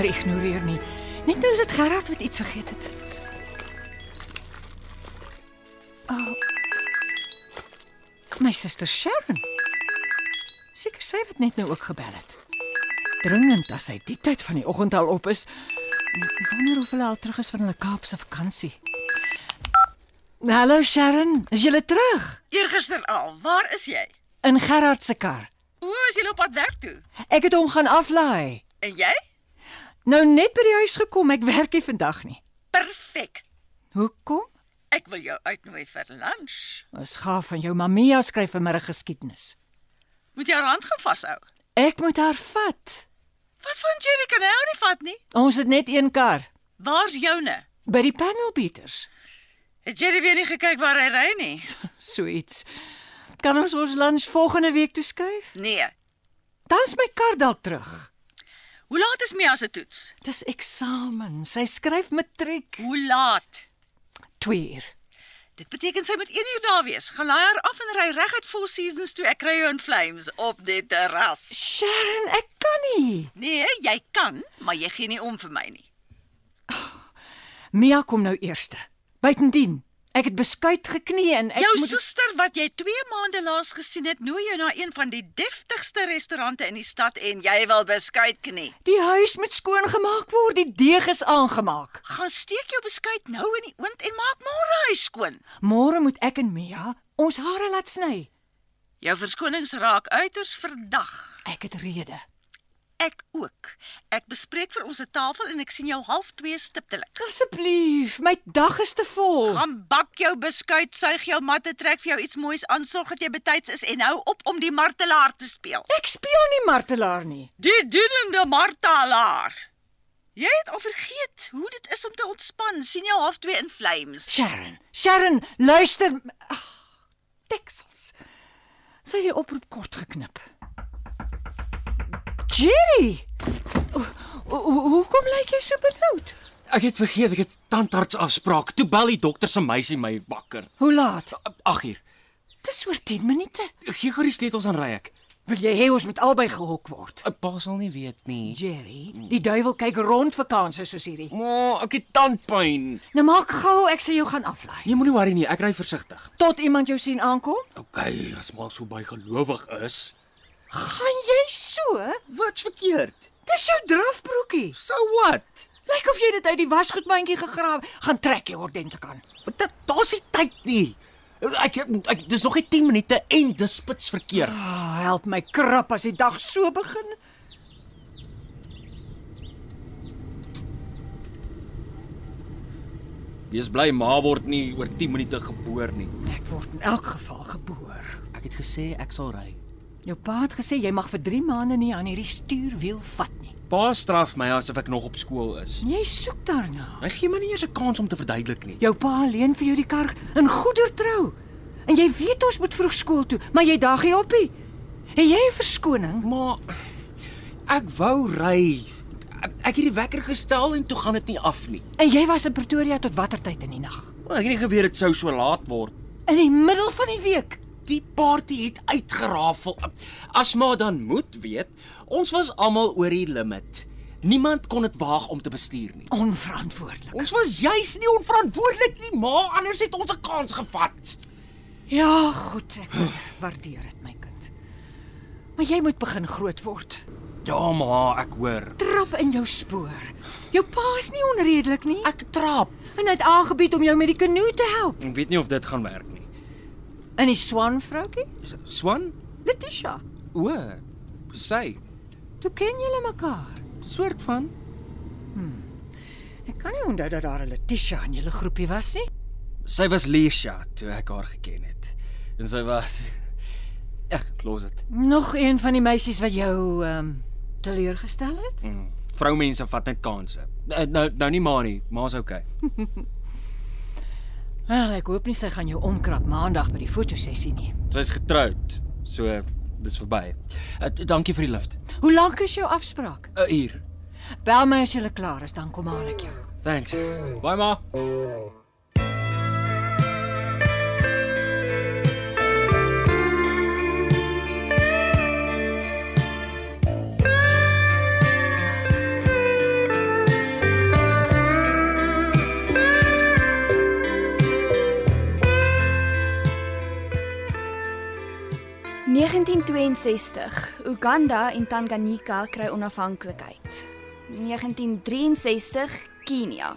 langer ignoreer nie. Net nou is dit Gerard wat iets vergeet het. Oh. My suster Sharon. Seker sy wat net nou ook gebel het. Dringend as hy die tyd van die oggend al op is. Wonder of hulle al terug is van hulle Kaapse vakansie. Hallo Sharon, is jy terug? Eergister al, waar is jy? In Gerard se kar. O, is jy op pad werk toe? Ek het hom gaan aflaai. En jy? Nou net by die huis gekom, ek werk nie vandag nie. Perfek. Hoekom? Ek wil jou uitnooi vir lunch. Ons gaaf van jou Mamia skryf vanmiddag geskiedenis. Moet jy haar hand gaan vashou. Ek moet haar vat. Wat van Jerry kan hy nie vat nie? Ons het net een kar Waar's joune? by die panelbeaters. Het Jerry weer nie gekyk waar hy ry nie? So iets. Kan ons ons lunch volgende week toeskuif? Nee. Dan's my kar dalk terug. Hoe laat is Mia se toets? Dis eksamen. Sy skryf matriek. Hoe laat? 2 uur. Dit beteken sy moet 1 uur daar wees. Gaan laai haar af en ry reguit Four Seasons toe ek kry jou in flames op die terras. Sharon, ek kan nie. Nee, jy kan, maar jy gee nie om vir my nie. Mia kom nou eerste. Buitendien, ek het beskuit geknie en ek Jou moet suster wat jy 2 maande laas gesien het, nooi jou na een van die deftigste restaurante in die stad en jy wil beskuit knie. Die huis moet skoon gemaak word. Die deeg is aangemaak. Gaan steek jou beskuit nou in die oond en maak môre huis skoon. Môre moet ek en Mia ons hare laat sny. Jou verskonings raak uiters verdag. Ek het rede. Ek ook. Ek bespreek vir ons 'n tafel en ek sien jou half 2 stiptelik. Asseblief, my dag is te vol. Gaan bak jou beskuit, suig jou matte, trek vir jou iets moois aan, sorg dat jy betyds is en hou op om die martelaar te speel. Ek speel nie martelaar nie. Die dienende martelaar. Jy het al vergeet hoe dit is om te ontspan. sien jou half 2 in flames. Sharon, Sharon, luister. Ag, Texels. Sy het die oproep kort geknip. Jerry. Ho- ho- Hoekom lyk jy so benoud? Ek het vergeet ek het tandarts afspraak. Toe bel die dokter se meisie my wakker. Hoe laat? 8 uur. Dis oor 10 minute. Gee gou die sleutels aan ry ek. Wil jy hê ons moet albei gehok word? 'n Pa sal nie weet nie. Jerry, die duiwel kyk rond vakansie soos hierdie. Ma, ek het tandpyn. Nou maak gou, ek sê jou gaan aflaai. Nee, moenie worry nie, ek ry versigtig. Tot iemand jou sien aankom? OK, as maar so baie gelowig is. Gaan jy so? Wat's verkeerd? Dis jou drafbroekie. So what? Lyk of jy dit uit die wasgoedmandjie gegrawe. Gaan trek jy ordentlik aan. Wat dit daar's nie tyd nie. Ek, ek dis nog nie 10 minute en dis spits verkeer. Ah, help my krap as die dag so begin. Wees bly ma word nie oor 10 minute geboor nie. Ek word in elk geval geboor. Ek het gesê ek sal ry. Jou pa het gesê jy mag vir 3 maande nie aan hierdie stuurwiel vat nie. Pa straf my asof ek nog op skool is. Jy soek daarna. Hy gee my nie eers 'n kans om te verduidelik nie. Jou pa leen vir jou die kar in goedertrou. En jy weet ons moet vroeg skool toe, maar jy daag nie op nie. Het jy 'n verskoning? Maar ek wou ry. Ek, ek het die wekker gestel en toe gaan dit nie af nie. En jy was in Pretoria tot watter tyd in die nag? Wel, Ek het nie geweet dit sou so laat word. In die middel van die week. Die party het uitgerafel. As maar dan moet weet, ons was almal oor die limit. Niemand kon dit waag om te bestuur nie. Onverantwoordelik. Ons was juis nie onverantwoordelik nie, maar anders het ons 'n kans gevat. Ja, goed, ek waardeer dit my kind. Maar jy moet begin groot word. Ja, ma, ek hoor. Trap in jou spoor. Jou pa is nie onredelik nie. Ek trap. En hy het aangebied om jou met die kanoe te help. Ek weet nie of dit gaan werk nie. En die swan vroukie? Swan? Letitia. O, sy. Toe ken julle mekaar. Soort van. Ek kan nie onthou dat daar 'n Letitia in julle groepie was nie. Sy was Leisha toe ek haar geken het. En sy was Ag, los dit. Nog een van die meisies wat jou ehm um, teleurgestel het? Mm. Vroumense vat net kansse. Nou nou, nou nie maar nie, maar's okay. Wel, ek hoop nie sy gaan jou omkrap maandag by die fotosessie nie. Sy's getroud. So dis verby. Uh, dankie vir die lift. Hoe lank is jou afspraak? 'n Uur. Bel my as jy klaar is, dan kom haal ek jou. Thanks. Bye ma. (1962) Uganda en Tanganyika kry onafhanklikheid. 1963 Kenia.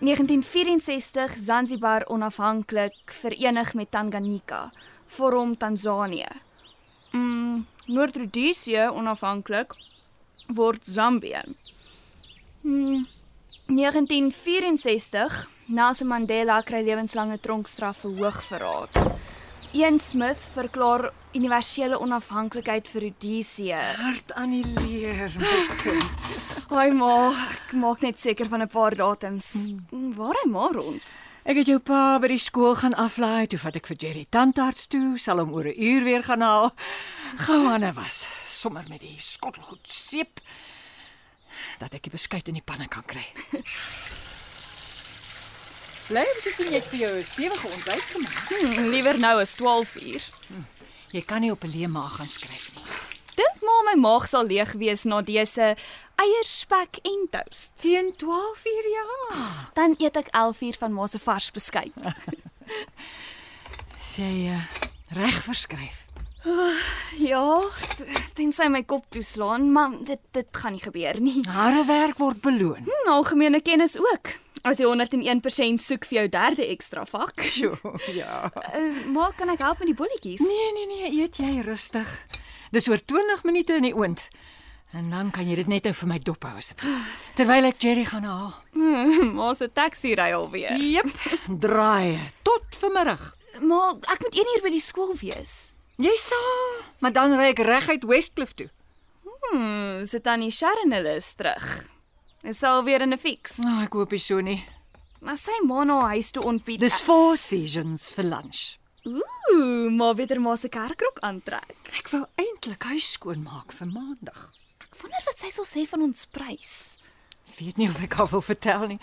1964 Zanzibar onafhanklik verenig met Tanganyika vorm Tansanië. Mm, Noord-Rodesië onafhanklik word Zambië. Mm, 1964 Nelson Mandela kry lewenslange tronkstraf vir hoogverraad. Ian Smith verklaar universele onafhanklikheid vir Rodesië. Hart aan die leer, my kind. Haai ma, ek maak net seker van 'n paar datums. Hmm. Waar hy maar rond. Ek het jou pa by die skool gaan aflaai, toe vat ek vir Jerry tandarts toe, sal hom oor 'n uur weer gaan haal. Gou aan was, sommer met die skottelgoed seep dat ek die beskuit in die panne kan kry. Bly om te sien jy het vir jou 'n stewige ontbyt gemaak. Hmm, liewer nou as 12 uur. Jy kan nie op 'n leë maag gaan skryf nie. Dink maar my maag sal leeg wees na dese eierspek en toast. Teen 12 uur ja. Dan eet ek 11 uur van ma se vars beskuit. Sy uh, reg verskryf. ja, t- tensy my kop toeslaan, maar dit dit gaan nie gebeur nie. Hare werk word beloon. Hmm, algemene kennis ook. As jy 101% soek vir jou derde ekstra vak. Jo, ja. Uh, maar kan ek help met die bolletjies? Nee, nee, nee, eet jy rustig. Dis oor 20 minute in die oond. En dan kan jy dit net nou vir my dop hou asseblief. Terwyl ek Jerry gaan haal. Maar se taxi ry alweer. Jep, draai tot vanmiddag. Maar ek moet 1 uur by die skool wees. Jy sal, maar dan ry ek reguit Westcliff toe. Hmm, sit tannie Sharon hulle is terug. Is al weer in 'n fix. Nou, ek hoop nie so nie. Maar sy ma na haar huis toe ontbied. Dis four seasons vir lunch. Ooh, maar weer maar se kerkrok aantrek. Ek wou eintlik huis skoonmaak vir maandag. Ek wonder wat sy sal sê van ons prys. Weet nie of ek al wil vertel nie.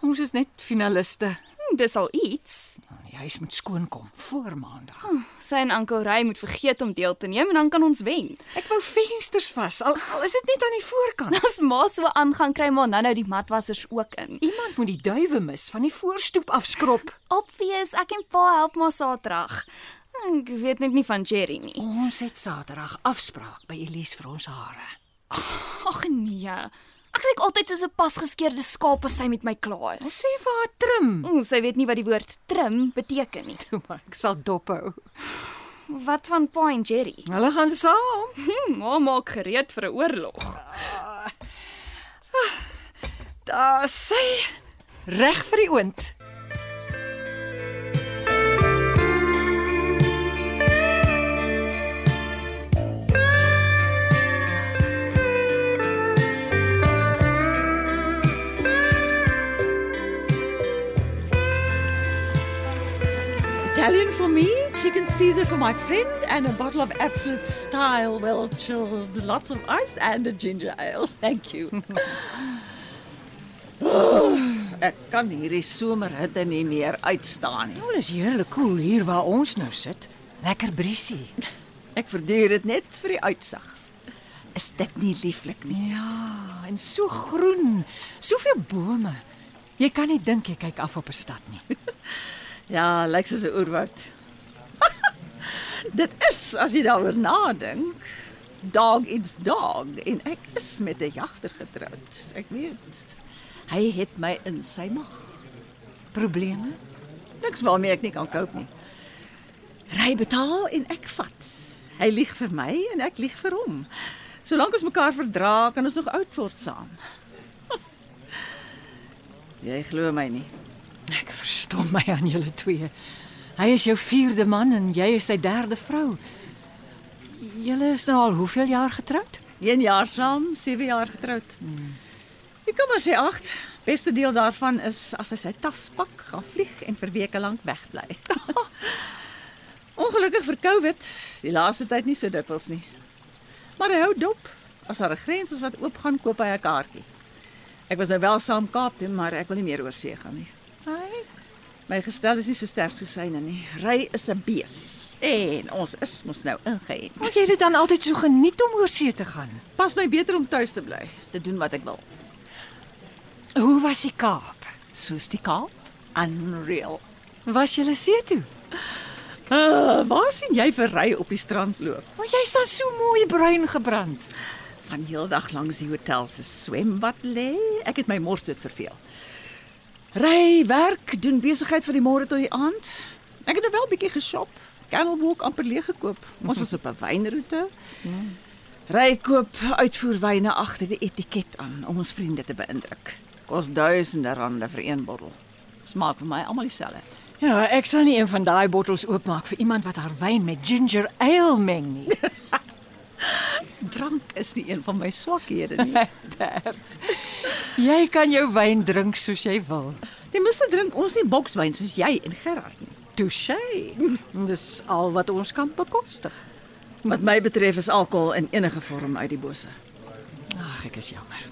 Ons is net finaliste. Hm, dis al iets. Die huis moet skoon kom voor maandag. Sy en Anko Ry moet vergeet om deel te neem en dan kan ons wen. Ek wou vensters vas. Al, al is dit net aan die voorkant. As ma so aangaan kry maar nou-nou die matwassers ook in. Iemand moet die duwe mis van die voorstoep afskrob. Obvious, ek en pa help maar Saterdag. Ek weet net nie van Jerry nie. Ons het Saterdag afspraak by Elise vir ons hare. Ag nee. Ek lyk altyd soos 'n pasgeskeurde skaap as sy met my klaar Ons is. sê vir haar trim. Mm, sy weet nie wat die woord trim beteken nie. Toe maar, ek sal dop hou. Wat van Pa en Jerry? Hulle gaan saam. Hm, ma maak gereed vir 'n oorlog. Daar sê reg vir die oond. For me, chicken Caesar for my friend, and a bottle of absolute style, well chilled, lots of ice, and a ginger ale. Thank you. Ek kan hierdie somerhitte nie meer uitstaan nie. Nou, dis heerlik koel cool hier waar ons nou sit. Lekker briesie. Ek verduur dit net vir die uitsig. Is dit nie lieflik nie? Ja, en so groen, soveel bome. Jy kan nie dink jy kyk af op 'n stad nie. Ja, lyk soos 'n oerwoud. dit is as jy daaroor nadink. Dog eats dog en ek is met 'n jagter getroud. Ek weet. Hy het my in sy mag. Probleme? Niks waarmee ek nie kan cope nie. Ry betaal en ek vat. Hy lieg vir my en ek lieg vir hom. Solank ons mekaar verdra, kan ons nog oud word saam. Jy glo my nie. Ek verstom my aan julle twee. Hy is jou vierde man en jy is sy derde vrou. Julle is nou al hoeveel jaar getroud? 1 jaar saam, 7 jaar getroud. Ek kom maar sê 8. Beste deel daarvan is as hy sy tas pak, gaan vlieg en vir weke lank wegbly. Ongelukkig vir COVID, die laaste tyd nie so dikwels nie. Maar hy hou dop. As daar 'n grens is wat oopgaan, koop hy 'n kaartjie. Ek was nou wel saam Kaap toe, maar ek wil nie meer oor see gaan nie. My gestel is nie so sterk soos syne nie. Ry is 'n bees. En ons is mos nou ingeënt. Moet jy dit dan altyd so geniet om oor see te gaan? Pas my beter om tuis te bly, te doen wat ek wil. Hoe was die Kaap? Soos die Kaap. Unreal. Was jy see toe? Uh, waar sien jy vir ry op die strand loop? Maar jy staan so mooi bruin gebrand. Van heeldag langs die hotel se swembad lê. Ek het my mors dood verveel. Ry, werk, doen besigheid van die môre tot die aand. Ek het nou wel 'n bietjie geshop. Candlewalk amper leeg gekoop. Ons was op 'n wynroete. Ry koop uitvoerwyne agter die etiket aan om ons vriende te beïndruk. Kos duisende rande vir een bottel. Smaak vir my almal dieselfde. Ja, ek sal nie een van daai bottels oopmaak vir iemand wat haar wyn met ginger ale meng nie. Drank is nie een van my swakhede nie. jy kan jou wyn drink soos jy wil. Ten minste drink ons nie bokswyn soos jy en Gerard nie. Touché. Dis al wat ons kan bekostig. Wat my betref is alkohol in enige vorm uit die bose. Ag, ek is jammer.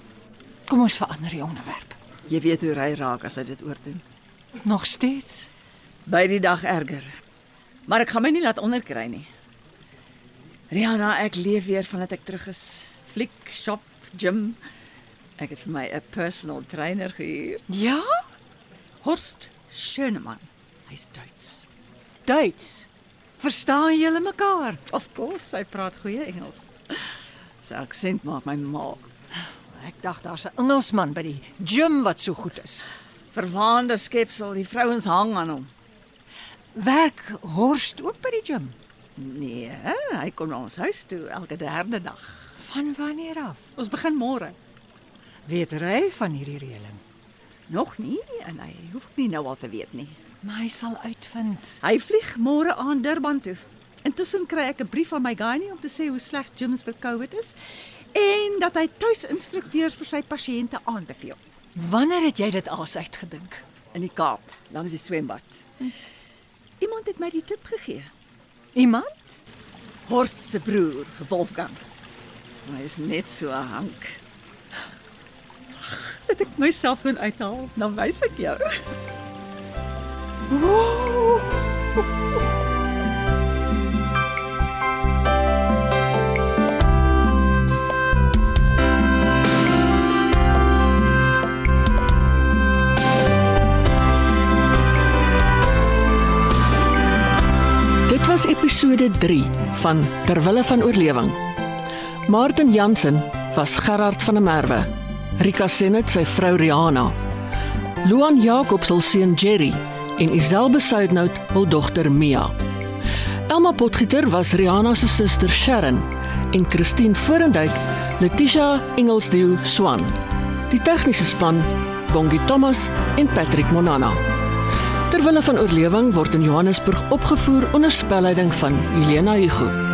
Kom ons verander die onderwerp. Jy weet hoe ry raak as hy dit oordoen. Nog steeds. By die dag erger. Maar ek gaan my nie laat onderkry nie. Rihanna, ek leef weer vandat ek terug is. Fliek, shop, gym. Ek het vir my 'n personal trainer gehuur. Ja? Horst Schönemann. Hy's Duits. Duits. Verstaan julle mekaar? Of course, hy praat goeie Engels. Sy aksent maak my mal. Ek dink daar's 'n Engelsman by die gym wat so goed is. Verwaande skepsel, die vrouens hang aan hom. Werk Horst ook by die gym? Nee, hy kom na ons huis toe elke derde dag. Van wanneer af? Ons begin môre. Weet hy van hierdie reëling? Nog nie en hy hoef nie nou al te weet nie. Maar hy sal uitvind. Hy vlieg môre aan Durban toe. Intussen kry ek 'n brief van my gynae om te sê hoe sleg gyms vir COVID is en dat hy tuisinstrukteurs vir sy pasiënte aanbeveel Wanneer het jy dit alles uitgedink? in die Kaap langs die swembad. Iemand het my die tip gegee. Iemand? Horst se broer, Wolfgang. Hy is net so 'n hank. Het ek myself kon uithaal, dan wys ek jou. Ooh. Dit was episode 3 van Terwille van oorlewing. Martin Jansen was Gerard van der Merwe. Rika Senet sy vrou Rihanna. Luan Jacobs se seun Jerry en Iselbe Suidnout hul dogter Mia. Elma Potgieter was Rihanna se suster Sharon en Christine Forendyk Letitia Engelsdiew Swan. Die tegniese span Bongie Thomas en Patrick Monana. Terwille van oorlewing word in Johannesburg opgevoer onder spelleiding van Helena Hugo.